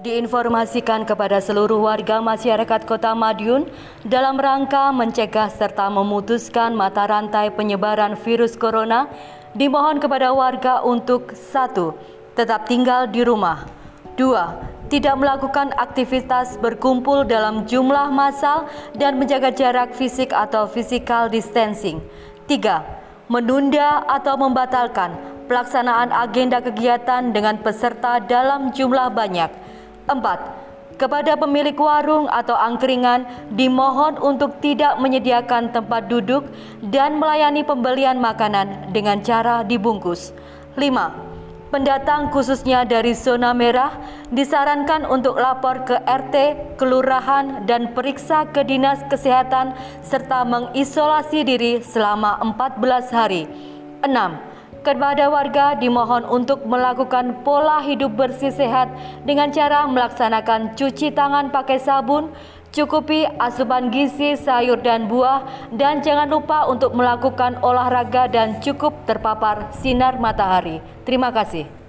diinformasikan kepada seluruh warga masyarakat Kota Madiun dalam rangka mencegah serta memutuskan mata rantai penyebaran virus corona, dimohon kepada warga untuk satu, tetap tinggal di rumah. Dua, tidak melakukan aktivitas berkumpul dalam jumlah massal dan menjaga jarak fisik atau physical distancing. Tiga, menunda atau membatalkan pelaksanaan agenda kegiatan dengan peserta dalam jumlah banyak. Empat, kepada pemilik warung atau angkringan dimohon untuk tidak menyediakan tempat duduk dan melayani pembelian makanan dengan cara dibungkus. Lima, pendatang khususnya dari zona merah disarankan untuk lapor ke RT, kelurahan, dan periksa ke Dinas Kesehatan serta mengisolasi diri selama 14 hari. Enam, kepada warga dimohon untuk melakukan pola hidup bersih sehat dengan cara melaksanakan cuci tangan pakai sabun, cukupi asupan gizi sayur dan buah, dan jangan lupa untuk melakukan olahraga dan cukup terpapar sinar matahari. Terima kasih.